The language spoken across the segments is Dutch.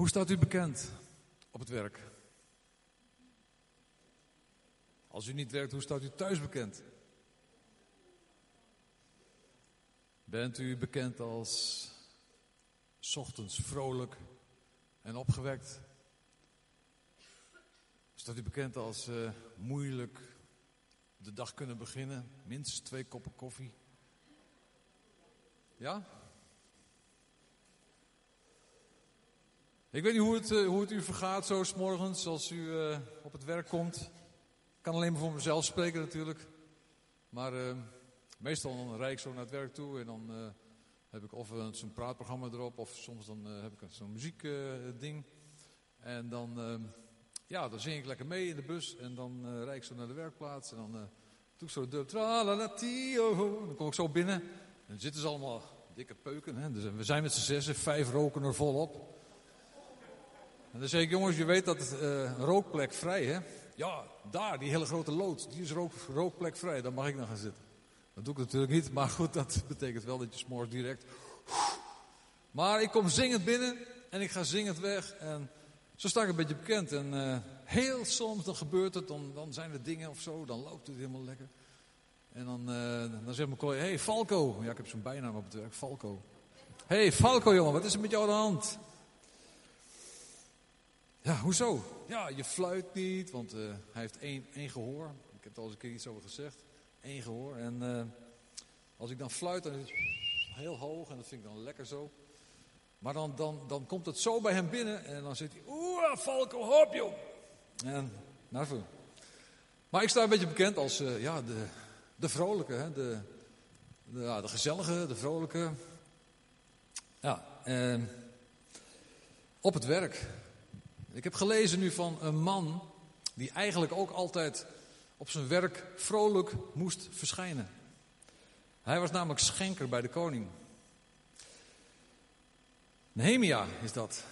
Hoe staat u bekend op het werk? Als u niet werkt, hoe staat u thuis bekend? Bent u bekend als 's ochtends vrolijk en opgewekt? Staat u bekend als uh, moeilijk de dag kunnen beginnen? Minstens twee koppen koffie? Ja? Ik weet niet hoe het, uh, hoe het u vergaat zo morgens als u uh, op het werk komt. Ik kan alleen maar voor mezelf spreken natuurlijk. Maar meestal dan rijd ik zo naar het werk toe en dan heb ik of zo'n praatprogramma erop of soms dan heb ik zo'n muziekding. en dan ja, dan zing ik lekker mee in de bus en dan uh, rijd ik zo naar de werkplaats. En dan doe ik zo de tralalatio. Dan kom ik zo binnen en dan zitten ze allemaal dikke peuken. Hè? Dus we zijn met z'n zessen, vijf roken er volop. En dan zeg ik, jongens, je weet dat uh, rookplek vrij, hè? Ja, daar, die hele grote lood, die is rook, rookplek vrij, daar mag ik dan gaan zitten. Dat doe ik natuurlijk niet, maar goed, dat betekent wel dat je s'morgens direct... Maar ik kom zingend binnen en ik ga zingend weg en... Zo sta ik een beetje bekend. En uh, heel soms dan gebeurt het, dan, dan zijn er dingen of zo, dan loopt het helemaal lekker. En dan, uh, dan zegt mijn collega, hey Falco. Ja, ik heb zo'n bijnaam op het werk, Falco. hey Falco jongen, wat is er met jou aan de hand? Ja, hoezo? Ja, je fluit niet, want uh, hij heeft één, één gehoor. Ik heb er al eens een keer iets over gezegd. Eén gehoor. En als ik dan fluit, dan is het heel hoog en dat vind ik dan lekker zo. Maar dan, dan, dan komt het zo bij hem binnen en dan zit hij, oeh, Falco, hop joh. En, nou voor. Maar ik sta een beetje bekend als uh, ja, de, de vrolijke, hè? De, de, ja, de gezellige, de vrolijke. Ja, en op het werk. Ik heb gelezen nu van een man die eigenlijk ook altijd op zijn werk vrolijk moest verschijnen. Hij was namelijk schenker bij de koning. Nehemia is dat.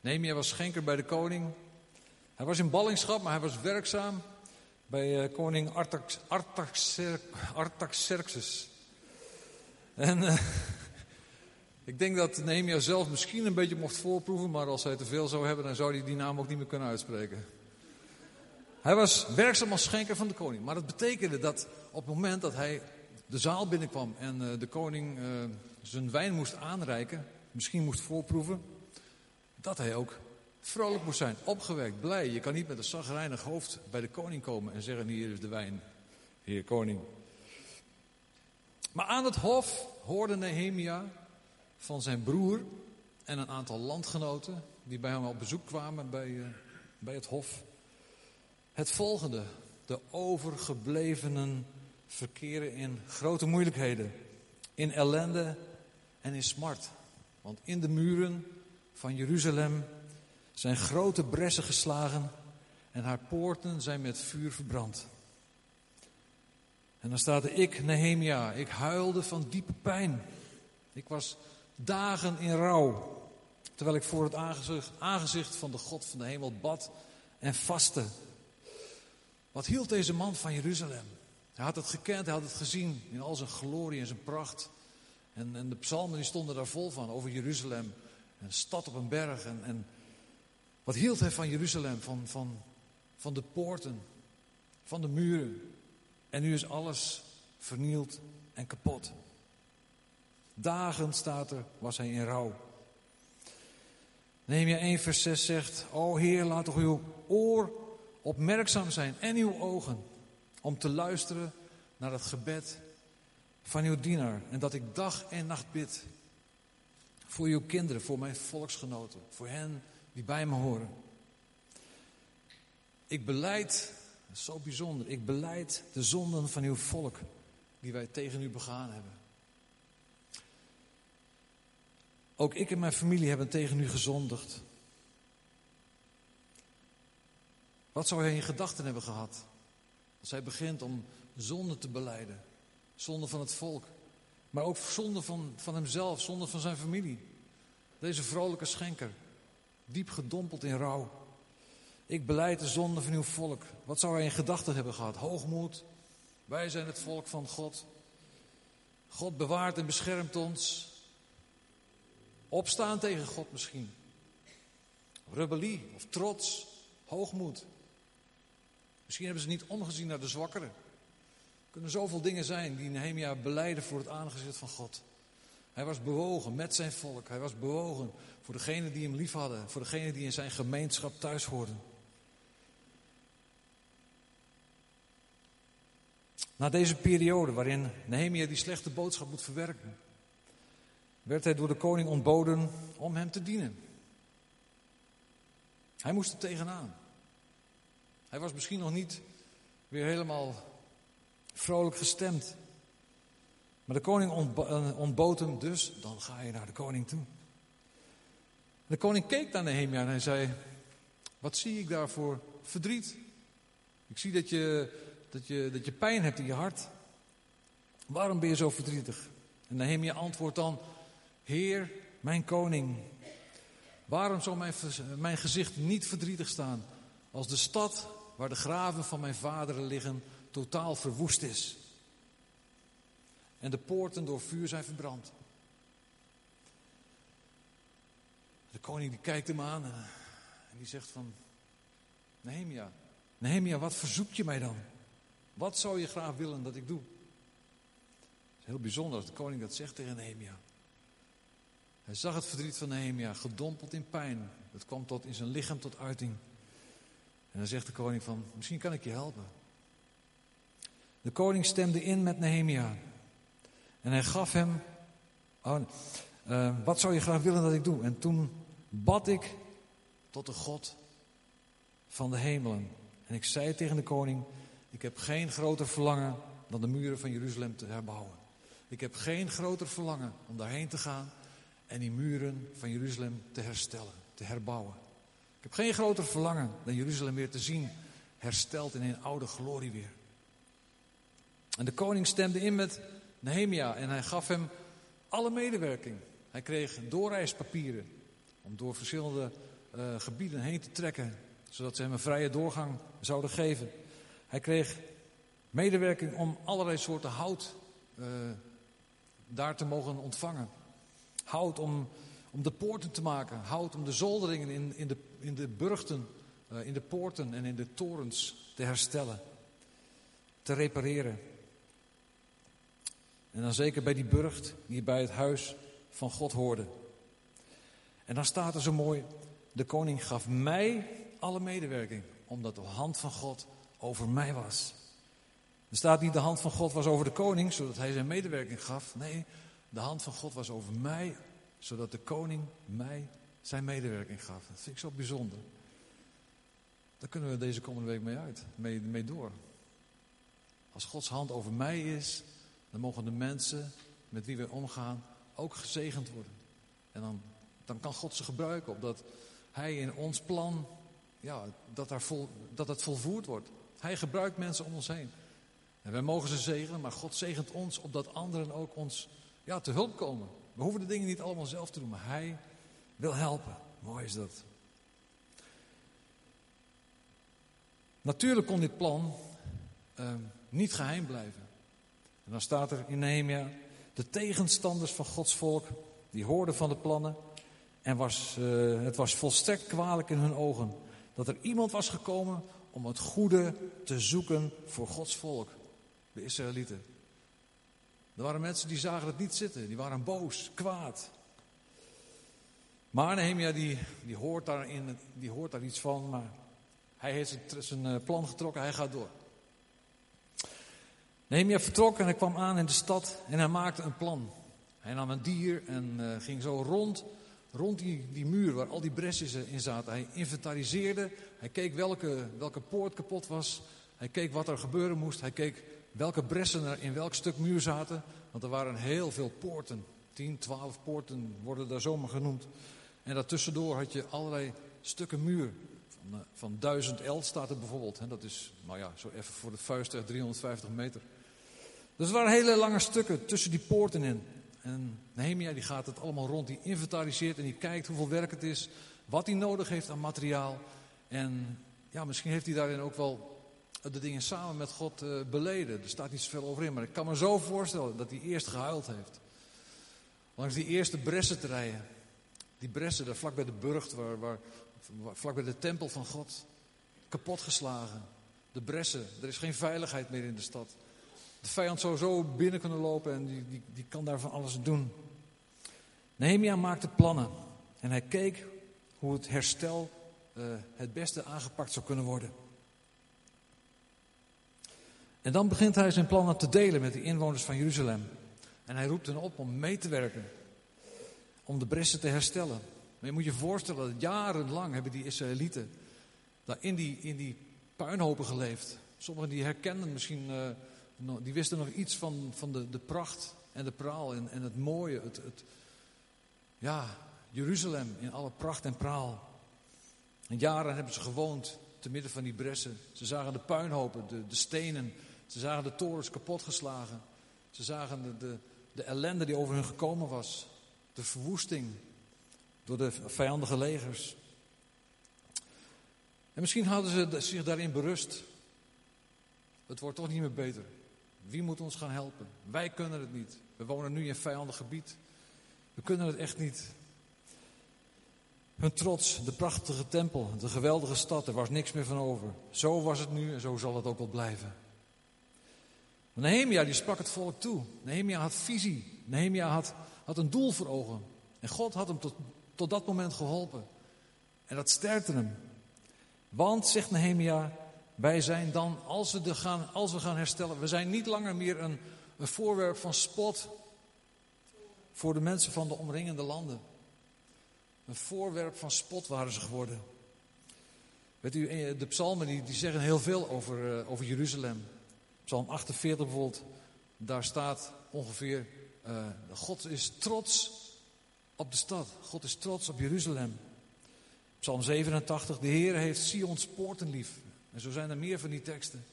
Nehemia was schenker bij de koning. Hij was in ballingschap, maar hij was werkzaam bij uh, koning Artax, Artax, Artaxerxes. En uh, ik denk dat Nehemia zelf misschien een beetje mocht voorproeven, maar als hij te veel zou hebben, dan zou hij die naam ook niet meer kunnen uitspreken. Hij was werkzaam als schenker van de koning. Maar dat betekende dat op het moment dat hij de zaal binnenkwam en uh, de koning zijn wijn moest aanreiken, misschien moest voorproeven, dat hij ook vrolijk moest zijn, opgewekt, blij. Je kan niet met een zagrijnig hoofd bij de koning komen en zeggen, hier is de wijn, heer koning. Maar aan het hof hoorde Nehemia van zijn broer en een aantal landgenoten die bij hem op bezoek kwamen bij, uh, bij het hof. Het volgende, de overgeblevenen verkeren in grote moeilijkheden, in ellende en in smart. Want in de muren van Jeruzalem zijn grote bressen geslagen en haar poorten zijn met vuur verbrand. En dan staat er, ik, Nehemia, ik huilde van diepe pijn. Ik was dagen in rouw, terwijl ik voor het aangezicht, aangezicht van de God van de hemel bad en vastte. Wat hield deze man van Jeruzalem? Hij had het gekend, hij had het gezien in al zijn glorie en zijn pracht. En, en de psalmen die stonden daar vol van, over Jeruzalem. Een stad op een berg. En, en wat hield hij van Jeruzalem? Van, van, van de poorten, van de muren. En nu is alles vernield en kapot. Dagen staat er, was hij in rouw. Nehemia 1 vers 6 zegt, O Heer, laat toch uw oor opmerkzaam zijn en uw ogen om te luisteren naar het gebed van uw dienaar. En dat ik dag en nacht bid voor uw kinderen, voor mijn volksgenoten, voor hen die bij me horen. Ik beleid, zo bijzonder, ik beleid de zonden van uw volk die wij tegen u begaan hebben. Ook ik en mijn familie hebben tegen u gezondigd. Wat zou hij in gedachten hebben gehad als hij begint om zonde te beleiden? Zonde van het volk. Maar ook zonde van, van hemzelf, zonde van zijn familie. Deze vrolijke schenker, diep gedompeld in rouw. Ik beleid de zonde van uw volk. Wat zou hij in gedachten hebben gehad? Hoogmoed. Wij zijn het volk van God. God bewaart en beschermt ons. Opstaan tegen God misschien. rebellie of trots, hoogmoed. Misschien hebben ze niet omgezien naar de zwakkeren. Er kunnen zoveel dingen zijn die Nehemia beleiden voor het aangezicht van God. Hij was bewogen met zijn volk. Hij was bewogen voor degenen die hem lief hadden. Voor degenen die in zijn gemeenschap thuis hoorden. Na deze periode waarin Nehemia die slechte boodschap moet verwerken, werd hij door de koning ontboden om hem te dienen. Hij moest er tegenaan. Hij was misschien nog niet weer helemaal vrolijk gestemd. Maar de koning eh, ontbood hem, dus dan ga je naar de koning toe. De koning keek naar Nehemia en hij zei: Wat zie ik daar voor verdriet? Ik zie dat je, dat, je, dat je pijn hebt in je hart. Waarom ben je zo verdrietig? En Nehemia antwoordt dan: Heer, mijn koning, waarom zou mijn, mijn gezicht niet verdrietig staan als de stad waar de graven van mijn vaderen liggen totaal verwoest is en de poorten door vuur zijn verbrand? De koning die kijkt hem aan en die zegt van, Nehemia, Nehemia, wat verzoek je mij dan? Wat zou je graag willen dat ik doe? Het is heel bijzonder als de koning dat zegt tegen Nehemia. Hij zag het verdriet van Nehemia, gedompeld in pijn. Het kwam tot in zijn lichaam tot uiting. En dan zegt de koning van, misschien kan ik je helpen. De koning stemde in met Nehemia. En hij gaf hem, oh, uh, wat zou je graag willen dat ik doe? En toen bad ik tot de God van de hemelen. En ik zei tegen de koning, ik heb geen groter verlangen dan de muren van Jeruzalem te herbouwen. Ik heb geen groter verlangen om daarheen te gaan en die muren van Jeruzalem te herstellen, te herbouwen. Ik heb geen groter verlangen dan Jeruzalem weer te zien hersteld in een oude glorie weer. En de koning stemde in met Nehemia en hij gaf hem alle medewerking. Hij kreeg doorreispapieren om door verschillende uh, gebieden heen te trekken, zodat ze hem een vrije doorgang zouden geven. Hij kreeg medewerking om allerlei soorten hout uh, daar te mogen ontvangen. Hout om, om de poorten te maken. Hout om de zolderingen in, in, de, in de burchten, uh, in de poorten en in de torens te herstellen. Te repareren. En dan zeker bij die burcht die bij het huis van God hoorde. En dan staat er zo mooi, de koning gaf mij alle medewerking, omdat de hand van God over mij was. Er staat niet de hand van God was over de koning, zodat hij zijn medewerking gaf. Nee, de hand van God was over mij, zodat de koning mij zijn medewerking gaf. Dat vind ik zo bijzonder. Daar kunnen we deze komende week mee uit, mee, mee door. Als Gods hand over mij is, dan mogen de mensen met wie we omgaan ook gezegend worden. En dan, dan kan God ze gebruiken, opdat Hij in ons plan, ja, dat, daar vol, dat het volvoerd wordt. Hij gebruikt mensen om ons heen. En wij mogen ze zegenen, maar God zegent ons opdat anderen ook ons ja, te hulp komen. We hoeven de dingen niet allemaal zelf te doen, maar Hij wil helpen. Mooi is dat. Natuurlijk kon dit plan uh, niet geheim blijven. En dan staat er in Nehemia, de tegenstanders van Gods volk, die hoorden van de plannen. En was, uh, het was volstrekt kwalijk in hun ogen dat er iemand was gekomen om het goede te zoeken voor Gods volk, de Israëlieten. Er waren mensen die zagen het niet zitten, die waren boos, kwaad. Maar Nehemia die, die, hoort die hoort daar iets van, maar hij heeft zijn, eh, plan getrokken, hij gaat door. Nehemia vertrok en hij kwam aan in de stad en hij maakte een plan. Hij nam een dier en uh, ging zo rond, rond die, die muur waar al die bresjes in zaten. Hij inventariseerde, hij keek welke, welke poort kapot was. Hij keek wat er gebeuren moest. Hij keek welke bressen er in welk stuk muur zaten. Want er waren heel veel poorten. 10, 12 poorten worden daar zomaar genoemd. En daartussendoor had je allerlei stukken muur. Van, uh, van 1000 L staat er bijvoorbeeld. Dat is, nou ja, zo even voor de vuist 350 meter. Dus er waren hele lange stukken tussen die poorten in. En Nehemia die gaat het allemaal rond, die inventariseert en die kijkt hoeveel werk het is, wat hij nodig heeft aan materiaal. En ja, misschien heeft hij daarin ook wel de dingen samen met God uh, beleden. Er staat niet zoveel over in, maar ik kan me zo voorstellen dat hij eerst gehuild heeft. Langs die eerste bressenterreinen. Die bressen daar vlak bij de burcht, waar, waar vlak bij de tempel van God. Kapotgeslagen. De bressen. Er is geen veiligheid meer in de stad. De vijand zou zo binnen kunnen lopen en die, die, die kan daar van alles doen. Nehemia maakte plannen. En hij keek hoe het herstel uh, het beste aangepakt zou kunnen worden. En dan begint hij zijn plannen te delen met de inwoners van Jeruzalem. En hij roept hen op om mee te werken. Om de bressen te herstellen. Maar je moet je voorstellen dat jarenlang hebben die Israëlieten daar in die, in die puinhopen geleefd. Sommigen die herkenden misschien, uh, die wisten nog iets van, van de, de pracht en de praal en, en het mooie. Het, het, ja, Jeruzalem in alle pracht en praal. En jaren hebben ze gewoond te midden van die bressen. Ze zagen de puinhopen, de, de stenen. Ze zagen de torens kapotgeslagen. Ze zagen de, de, de ellende die over hen gekomen was. De verwoesting door de vijandige legers. En misschien hadden ze zich daarin berust. Het wordt toch niet meer beter. Wie moet ons gaan helpen? Wij kunnen het niet. We wonen nu in vijandig gebied. We kunnen het echt niet. Hun trots, de prachtige tempel, de geweldige stad, er was niks meer van over. Zo was het nu en zo zal het ook wel blijven. Nehemia die sprak het volk toe. Nehemia had visie. Nehemia had, had een doel voor ogen. En God had hem tot, tot dat moment geholpen. En dat sterkte hem. Want, zegt Nehemia, wij zijn dan, als we, gaan, als we gaan herstellen, we zijn niet langer meer een, een voorwerp van spot voor de mensen van de omringende landen. Een voorwerp van spot waren ze geworden. Weet u, eh, de psalmen die, die zeggen heel veel over, uh, over Jeruzalem. Psalm 48 bijvoorbeeld, daar staat ongeveer, uh, God is trots op de stad. God is trots op Jeruzalem. Psalm 87, de Heer heeft Sions poorten lief. En zo zijn er meer van die teksten.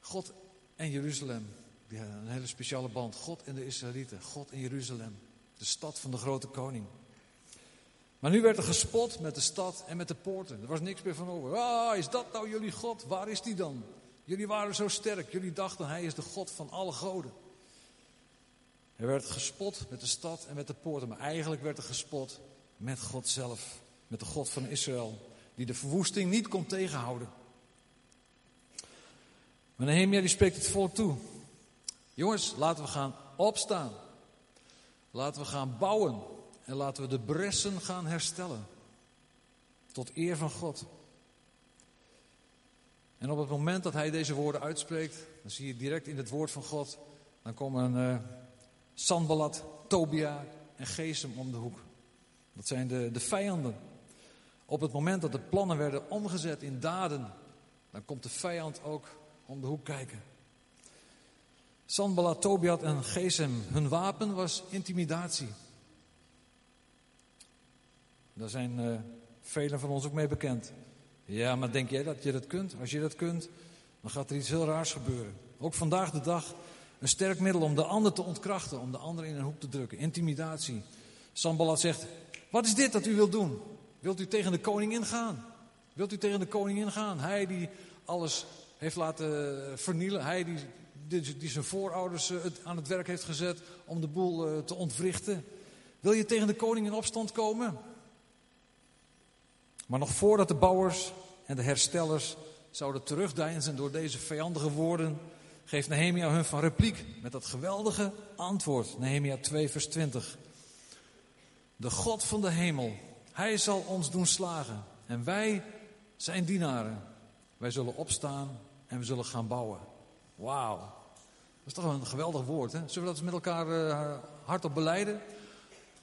God en Jeruzalem, die een hele speciale band. God en de Israëlieten, God en Jeruzalem, de stad van de grote koning. Maar nu werd er gespot met de stad en met de poorten. Er was niks meer van over. Ah, is dat nou jullie God? Waar is die dan? Jullie waren zo sterk. Jullie dachten hij is de God van alle goden. Er werd gespot met de stad en met de poorten. Maar eigenlijk werd er gespot met God zelf. Met de God van Israël. Die de verwoesting niet kon tegenhouden. Maar Nehemia die spreekt het volk toe. Jongens, laten we gaan opstaan. Laten we gaan bouwen. En laten we de bressen gaan herstellen. Tot eer van God. En op het moment dat hij deze woorden uitspreekt, dan zie je direct in het woord van God, dan komen uh, Sanballat, Tobia en Gesem om de hoek. Dat zijn de, de vijanden. Op het moment dat de plannen werden omgezet in daden, dan komt de vijand ook om de hoek kijken. Sanballat, Tobiat en Gesem, hun wapen was intimidatie. Daar zijn uh, velen van ons ook mee bekend. Ja, maar denk jij dat je dat kunt? Als je dat kunt, dan gaat er iets heel raars gebeuren. Ook vandaag de dag een sterk middel om de ander te ontkrachten, om de ander in een hoek te drukken. Intimidatie. Sambalat zegt, wat is dit dat u wilt doen? Wilt u tegen de koning ingaan? Wilt u tegen de koning ingaan? Hij die alles heeft laten vernielen. Hij die, die, die zijn voorouders eh, aan het werk heeft gezet om de boel eh, te ontwrichten. Wil je tegen de koning in opstand komen? Maar nog voordat de bouwers en de herstellers zouden terugdeinzen door deze vijandige woorden, geeft Nehemia hun van repliek met dat geweldige antwoord. Nehemia 2, vers 20. De God van de hemel, hij zal ons doen slagen en wij zijn dienaren. Wij zullen opstaan en we zullen gaan bouwen. Wauw, dat is toch een geweldig woord. Hè? Zullen we dat met elkaar uh, hardop beleiden?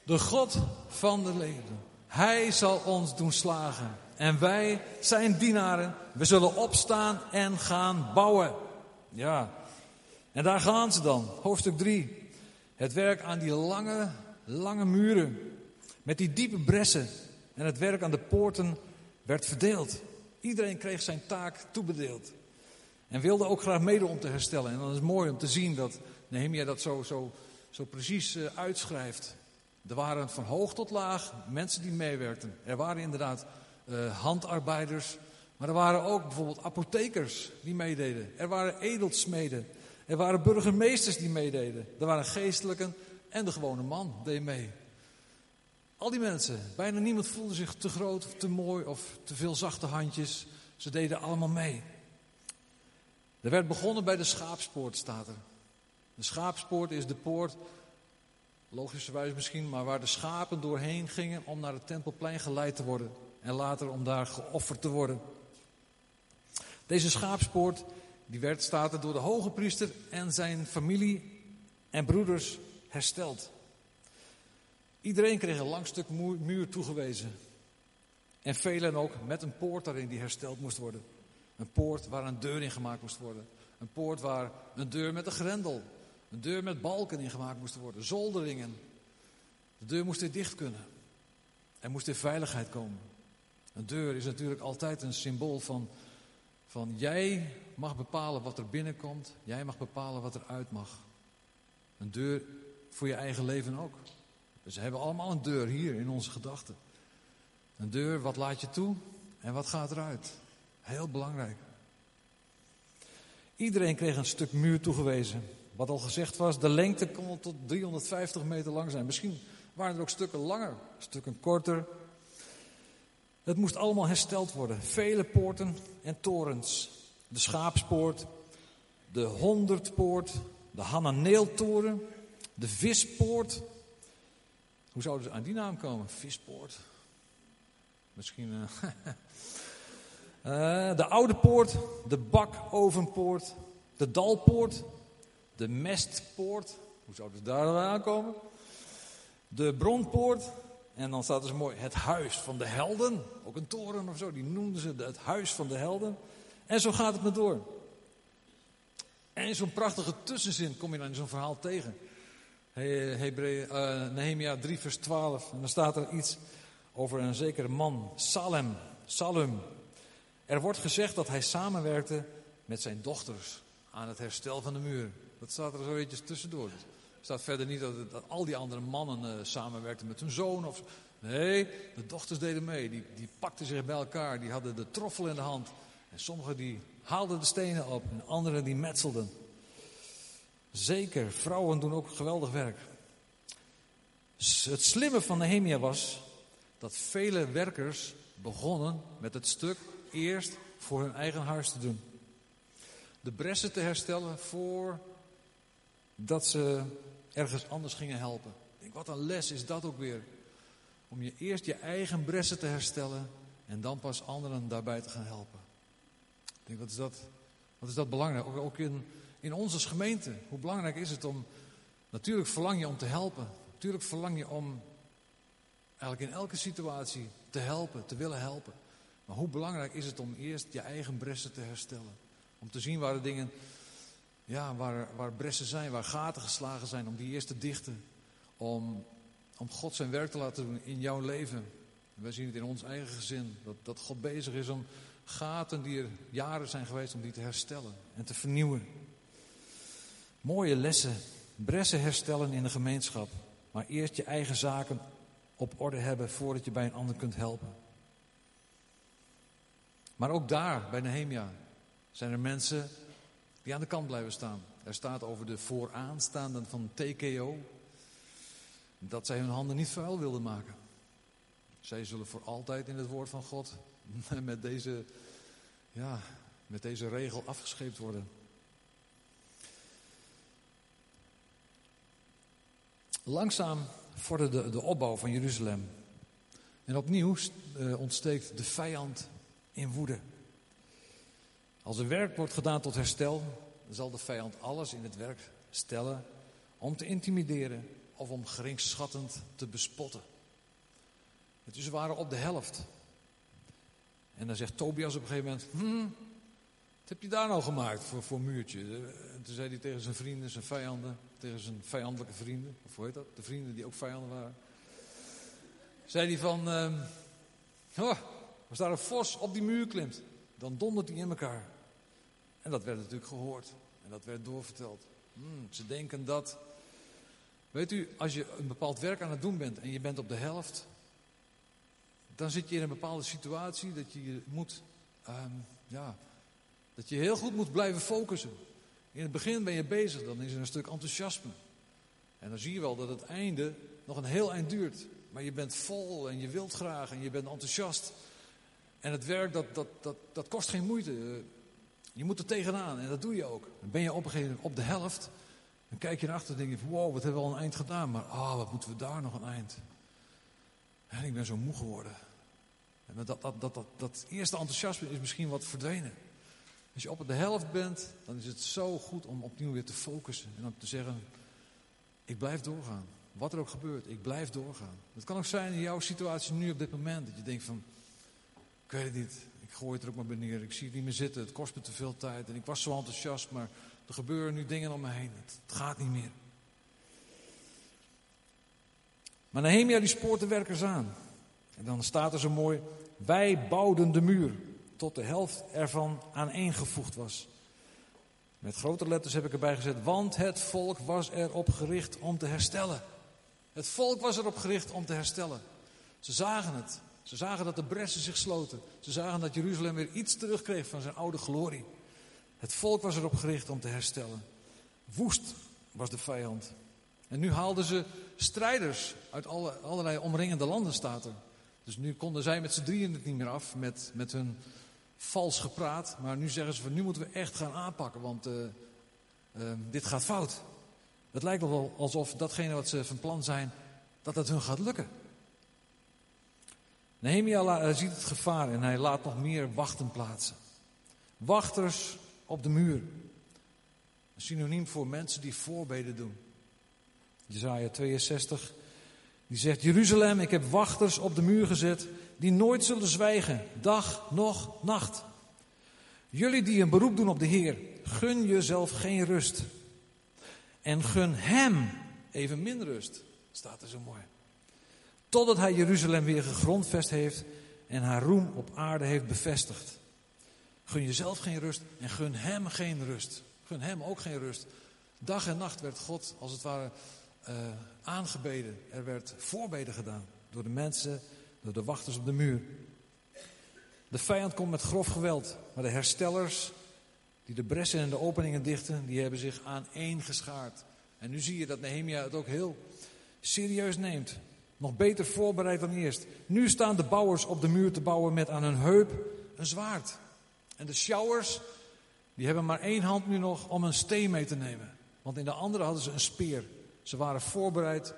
De God van de leven. Hij zal ons doen slagen. En wij, zijn dienaren, we zullen opstaan en gaan bouwen. Ja, en daar gaan ze dan. Hoofdstuk 3. Het werk aan die lange, lange muren. Met die diepe bressen. En het werk aan de poorten werd verdeeld. Iedereen kreeg zijn taak toebedeeld. En wilde ook graag mede om te herstellen. En dan is mooi om te zien dat Nehemia dat zo, zo, zo precies uh, uitschrijft. Er waren van hoog tot laag mensen die meewerkten. Er waren inderdaad uh, handarbeiders, maar er waren ook bijvoorbeeld apothekers die meededen. Er waren edelsmeden. Er waren burgemeesters die meededen. Er waren geestelijken en de gewone man deed mee. Al die mensen, bijna niemand voelde zich te groot of te mooi of te veel zachte handjes. Ze deden allemaal mee. Er werd begonnen bij de schaapspoort, staat er. De schaapspoort is de poort, logischerwijs misschien, maar waar de schapen doorheen gingen om naar het tempelplein geleid te worden. En later om daar geofferd te worden. Deze schaapspoort, die werd, staat er, door de hoge priester en zijn familie en broeders hersteld. Iedereen kreeg een lang stuk muur toegewezen. En velen ook met een poort daarin die hersteld moest worden. Een poort waar een deur in gemaakt moest worden. Een poort waar een deur met een grendel. Een deur met balken in gemaakt moest worden. Zolderingen. De deur moest weer dicht kunnen. Er moest weer veiligheid komen. Een deur is natuurlijk altijd een symbool van, van jij mag bepalen wat er binnenkomt. Jij mag bepalen wat er uit mag. Een deur voor je eigen leven ook. Dus we hebben allemaal een deur hier in onze gedachten. Een deur, wat laat je toe en wat gaat eruit? Heel belangrijk. Iedereen kreeg een stuk muur toegewezen. Wat al gezegd was, de lengte kon tot 350 meter lang zijn. Misschien waren er ook stukken langer, stukken korter. Het moest allemaal hersteld worden. Vele poorten en torens. De schaapspoort, de honderdpoort, de Hananeeltoren, de vispoort. Hoe zouden ze aan die naam komen? Vispoort. Misschien. Uh, uh, de oude poort, de bakovenpoort, de dalpoort, de mestpoort. Hoe zouden ze daar aankomen? De bronpoort. En dan staat er zo mooi het huis van de helden. Ook een toren of zo, die noemden ze het huis van de helden. En zo gaat het maar door. En in zo'n prachtige tussenzin kom je dan in zo'n verhaal tegen. Hebreeën, uh, Nehemia 3 vers 12. En dan staat er iets over een zekere man, Salem, Salum. Er wordt gezegd dat hij samenwerkte met zijn dochters aan het herstel van de muur. Dat staat er zo eventjes tussendoor. Er staat verder niet dat, al die andere mannen uh, samenwerkten met hun zoon. Of, nee, de dochters deden mee. Die, die pakten zich bij elkaar. Die hadden de troffel in de hand. En sommigen die haalden de stenen op. En anderen die metselden. Zeker, vrouwen doen ook geweldig werk. Het slimme van Nehemia was dat vele werkers begonnen met het stuk eerst voor hun eigen huis te doen. De bressen te herstellen voordat ze ergens anders gingen helpen. Ik denk, wat een les is dat ook weer. Om je eerst je eigen bressen te herstellen en dan pas anderen daarbij te gaan helpen. Ik denk, wat is dat, wat is dat belangrijk? Ook, ook in, in onze gemeente. Hoe belangrijk is het om. Natuurlijk verlang je om te helpen. Natuurlijk verlang je om eigenlijk in elke situatie te helpen, te willen helpen. Maar hoe belangrijk is het om eerst je eigen bressen te herstellen? Om te zien waar de dingen, ja, waar, waar bressen zijn, waar gaten geslagen zijn, om die eerst te dichten. Om, om God zijn werk te laten doen in jouw leven. Wij zien het in ons eigen gezin, dat, dat God bezig is om gaten die er jaren zijn geweest, om die te herstellen en te vernieuwen. Mooie lessen, bressen herstellen in de gemeenschap. Maar eerst je eigen zaken op orde hebben voordat je bij een ander kunt helpen. Maar ook daar, bij Nehemia, zijn er mensen die aan de kant blijven staan. Er staat over de vooraanstaanden van TKO dat zij hun handen niet vuil wilden maken. Zij zullen voor altijd in het woord van God met deze, ja, met deze regel afgescheept worden. Langzaam vorderde de opbouw van Jeruzalem. En opnieuw uh, ontsteekt de vijand in woede. Als er werk wordt gedaan tot herstel, zal de vijand alles in het werk stellen om te intimideren of om geringschattend te bespotten. Het is waren op de helft. En dan zegt Tobias op een gegeven moment: hm, wat heb je daar nou gemaakt voor, voor muurtje? En toen zei hij tegen zijn vrienden, zijn vijanden, tegen zijn vijandelijke vrienden, of hoe heet dat? De vrienden die ook vijanden waren. Zei hij van, uh, oh, als daar een vos op die muur klimt, dan dondert hij in elkaar. En dat werd natuurlijk gehoord. En dat werd doorverteld. Hmm, ze denken dat, weet u, als je een bepaald werk aan het doen bent en je bent op de helft, dan zit je in een bepaalde situatie dat je moet, um, ja, dat je heel goed moet blijven focussen. In het begin ben je bezig, dan is er een stuk enthousiasme. En dan zie je wel dat het einde nog een heel eind duurt. maar je bent vol en je wilt graag en je bent enthousiast. En het werk, dat, dat, dat, dat kost geen moeite. Je moet er tegenaan en dat doe je ook. Dan ben je op een gegeven moment op de helft. Dan kijk je naar achter en denk je, wow, wat hebben we al een eind gedaan. Maar ah, oh, wat moeten we daar nog een eind. En ik ben zo moe geworden. En dat, dat, dat, dat, dat eerste enthousiasme is misschien wat verdwenen. Als je op de helft bent, dan is het zo goed om opnieuw weer te focussen. En om te zeggen, ik blijf doorgaan. Wat er ook gebeurt, ik blijf doorgaan. Het kan ook zijn in jouw situatie nu op dit moment. Dat je denkt van, ik weet niet. Ik gooi het er ook maar beneden. Ik zie het niet meer zitten. Het kost me te veel tijd. En ik was zo enthousiast, maar er gebeuren nu dingen om me heen. Het, gaat niet meer. Maar Nehemia die spoort de werkers aan. En dan staat er zo mooi, wij bouwden de muur tot de helft ervan aaneengevoegd was. Met grote letters heb ik erbij gezet, want het volk was erop gericht om te herstellen. Het volk was erop gericht om te herstellen. Ze zagen het. Ze zagen dat de bressen zich sloten. Ze zagen dat Jeruzalem weer iets terugkreeg van zijn oude glorie. Het volk was erop gericht om te herstellen. Woest was de vijand. En nu haalden ze strijders uit alle, allerlei omringende landen, staat er. Dus nu konden zij met z'n drieën het niet meer af met, met hun vals gepraat. Maar nu zeggen ze van nu moeten we echt gaan aanpakken, want uh, uh, dit gaat fout. Het lijkt wel alsof datgene wat ze van plan zijn, dat het hun gaat lukken. Nehemia eh, ziet het gevaar en hij laat nog meer wachten plaatsen. Wachters op de muur. Een synoniem voor mensen die voorbeden doen. Jezaja 62, die zegt, Jeruzalem, ik heb wachters op de muur gezet die nooit zullen zwijgen, dag noch nacht. Jullie die een beroep doen op de Heer, gun jezelf geen rust. En gun Hem even rust, staat er zo mooi. Totdat Hij Jeruzalem weer gegrondvest heeft en haar roem op aarde heeft bevestigd. Gun jezelf geen rust en gun Hem geen rust. Gun Hem ook geen rust. Dag en nacht werd God als het ware uh, aangebeden. Er werd voorbeden gedaan door de mensen, door de wachters op de muur. De vijand komt met grof geweld, maar de herstellers die de bressen en de openingen dichten, die hebben zich aan één geschaard. En nu zie je dat Nehemia het ook heel serieus neemt. Nog beter voorbereid dan eerst. Nu staan de bouwers op de muur te bouwen met aan hun heup een zwaard. En de sjouwers, die hebben maar één hand nu nog om een steen mee te nemen. Want in de andere hadden ze een speer. Ze waren voorbereid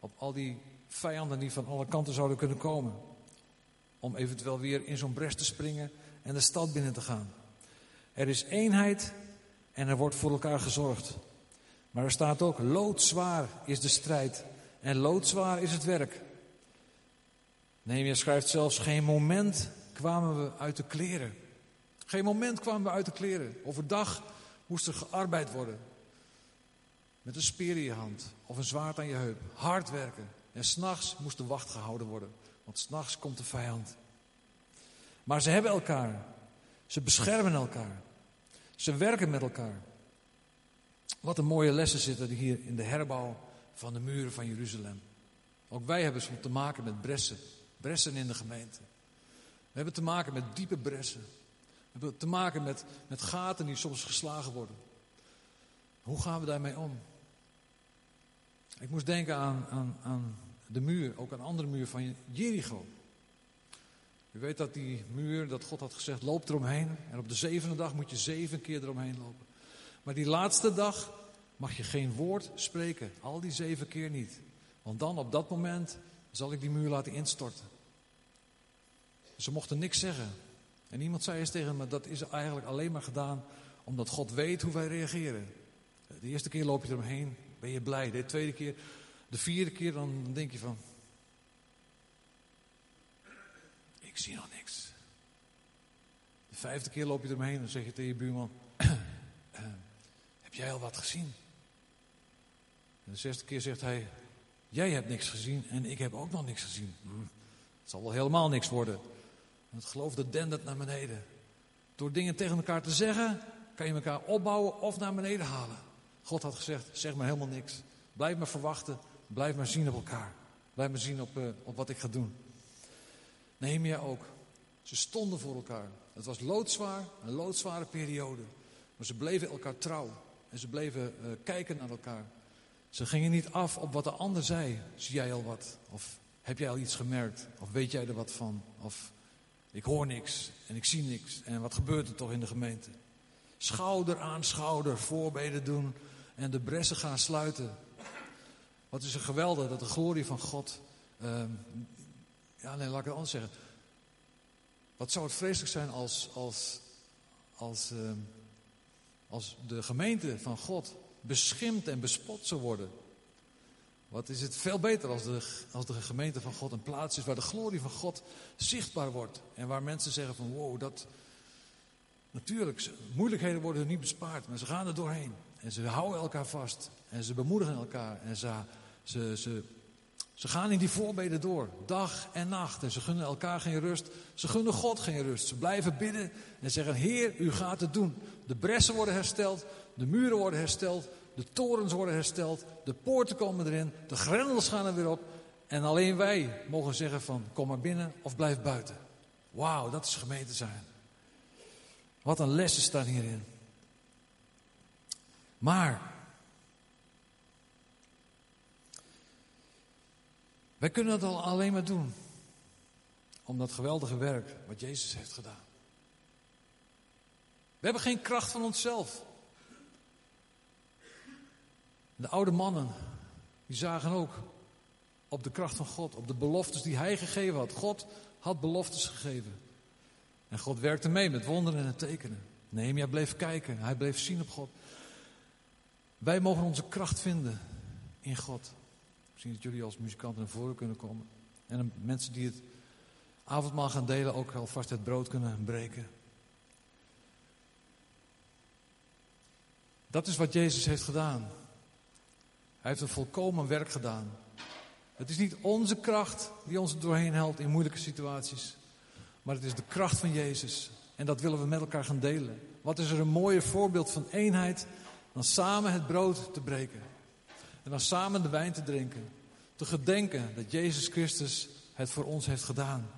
op al die vijanden die van alle kanten zouden kunnen komen. Om eventueel weer in zo'n bres te springen en de stad binnen te gaan. Er is eenheid en er wordt voor elkaar gezorgd. Maar er staat ook, loodzwaar is de strijd en loodzwaar is het werk. Nehemia schrijft zelfs, geen moment kwamen we uit de kleren. Geen moment kwamen we uit de kleren. Overdag moest er gearbeid worden. Met een speer in je hand of een zwaard aan je heup. Hard werken. En s'nachts moest de wacht gehouden worden. Want s'nachts komt de vijand. Maar ze hebben elkaar. Ze beschermen elkaar. Ze werken met elkaar. Wat een mooie lessen zitten hier in de herbouw van de muren van Jeruzalem. Ook wij hebben soms te maken met bressen. Bressen in de gemeente. We hebben te maken met diepe bressen. We hebben te maken met, met gaten die soms geslagen worden. Hoe gaan we daarmee om? Ik moest denken aan, aan, aan de muur, ook een andere muur van Jericho. U weet dat die muur, dat God had gezegd, loop eromheen. En op de zevende dag moet je zeven keer eromheen lopen. Maar die laatste dag mag je geen woord spreken. Al die zeven keer niet. Want dan op dat moment zal ik die muur laten instorten. Ze mochten niks zeggen. En iemand zei eens tegen me, dat is eigenlijk alleen maar gedaan omdat God weet hoe wij reageren. De eerste keer loop je eromheen, ben je blij. De tweede keer, de vierde keer, dan denk je van... Ik zie nog niks. De vijfde keer loop je eromheen en zeg je tegen je buurman... Eh, heb jij al wat gezien? En de zesde keer zegt hij... Jij hebt niks gezien en ik heb ook nog niks gezien. Hm, het zal wel helemaal niks worden. Het geloof dat dendert naar beneden. Door dingen tegen elkaar te zeggen, kan je elkaar opbouwen of naar beneden halen. God had gezegd, zeg maar helemaal niks. Blijf maar verwachten, blijf maar zien op elkaar. Blijf maar zien op, uh, op wat ik ga doen. Nehemia ook. Ze stonden voor elkaar. Het was loodzwaar, een loodzware periode. Maar ze bleven elkaar trouw. En ze bleven uh, kijken naar elkaar. Ze gingen niet af op wat de ander zei. Zie jij al wat? Of Heb jij al iets gemerkt? Of weet jij er wat van? Of ik hoor niks en ik zie niks. En wat gebeurt er toch in de gemeente? Schouder aan schouder voorbeden doen en de bressen gaan sluiten. Wat is er geweldig dat de glorie van God. Uh, ja, nee, laat ik het anders zeggen. Wat zou het vreselijk zijn als, als, als, uh, als de gemeente van God beschimpt en bespot zou worden. Wat is het veel beter als de, als de gemeente van God een plaats is waar de glorie van God zichtbaar wordt. En waar mensen zeggen van wow, dat... Natuurlijk, moeilijkheden worden niet bespaard, maar ze gaan er doorheen. En ze houden elkaar vast. En ze bemoedigen elkaar. En ze, ze, ze, ze gaan in die voorbeden door, dag en nacht. En ze gunnen elkaar geen rust. Ze gunnen God geen rust. Ze blijven bidden en zeggen: Heer, u gaat het doen. De bressen worden hersteld, de muren worden hersteld, de torens worden hersteld, de poorten komen erin, de grendels gaan er weer op. En alleen wij mogen zeggen: van, Kom maar binnen of blijf buiten. Wauw, dat is gemeente zijn. Wat een lessen staan hierin. Maar wij kunnen het al alleen maar doen om dat geweldige werk wat Jezus heeft gedaan. We hebben geen kracht van onszelf. De oude mannen, die zagen ook op de kracht van God, op de beloftes die Hij gegeven had. God had beloftes gegeven. En God werkte mee met wonderen en tekenen. Nehemia bleef kijken, hij bleef zien op God. Wij mogen onze kracht vinden in God. Misschien dat jullie als muzikanten naar voren kunnen komen. En mensen die het avondmaal gaan delen ook alvast het brood kunnen breken. Dat is wat Jezus heeft gedaan. Hij heeft een volkomen werk gedaan. Het is niet onze kracht die ons doorheen helpt in moeilijke situaties. Maar het is de kracht van Jezus. En dat willen we met elkaar gaan delen. Wat is er een mooier voorbeeld van eenheid dan samen het brood te breken. En dan samen de wijn te drinken. Te gedenken dat Jezus Christus het voor ons heeft gedaan.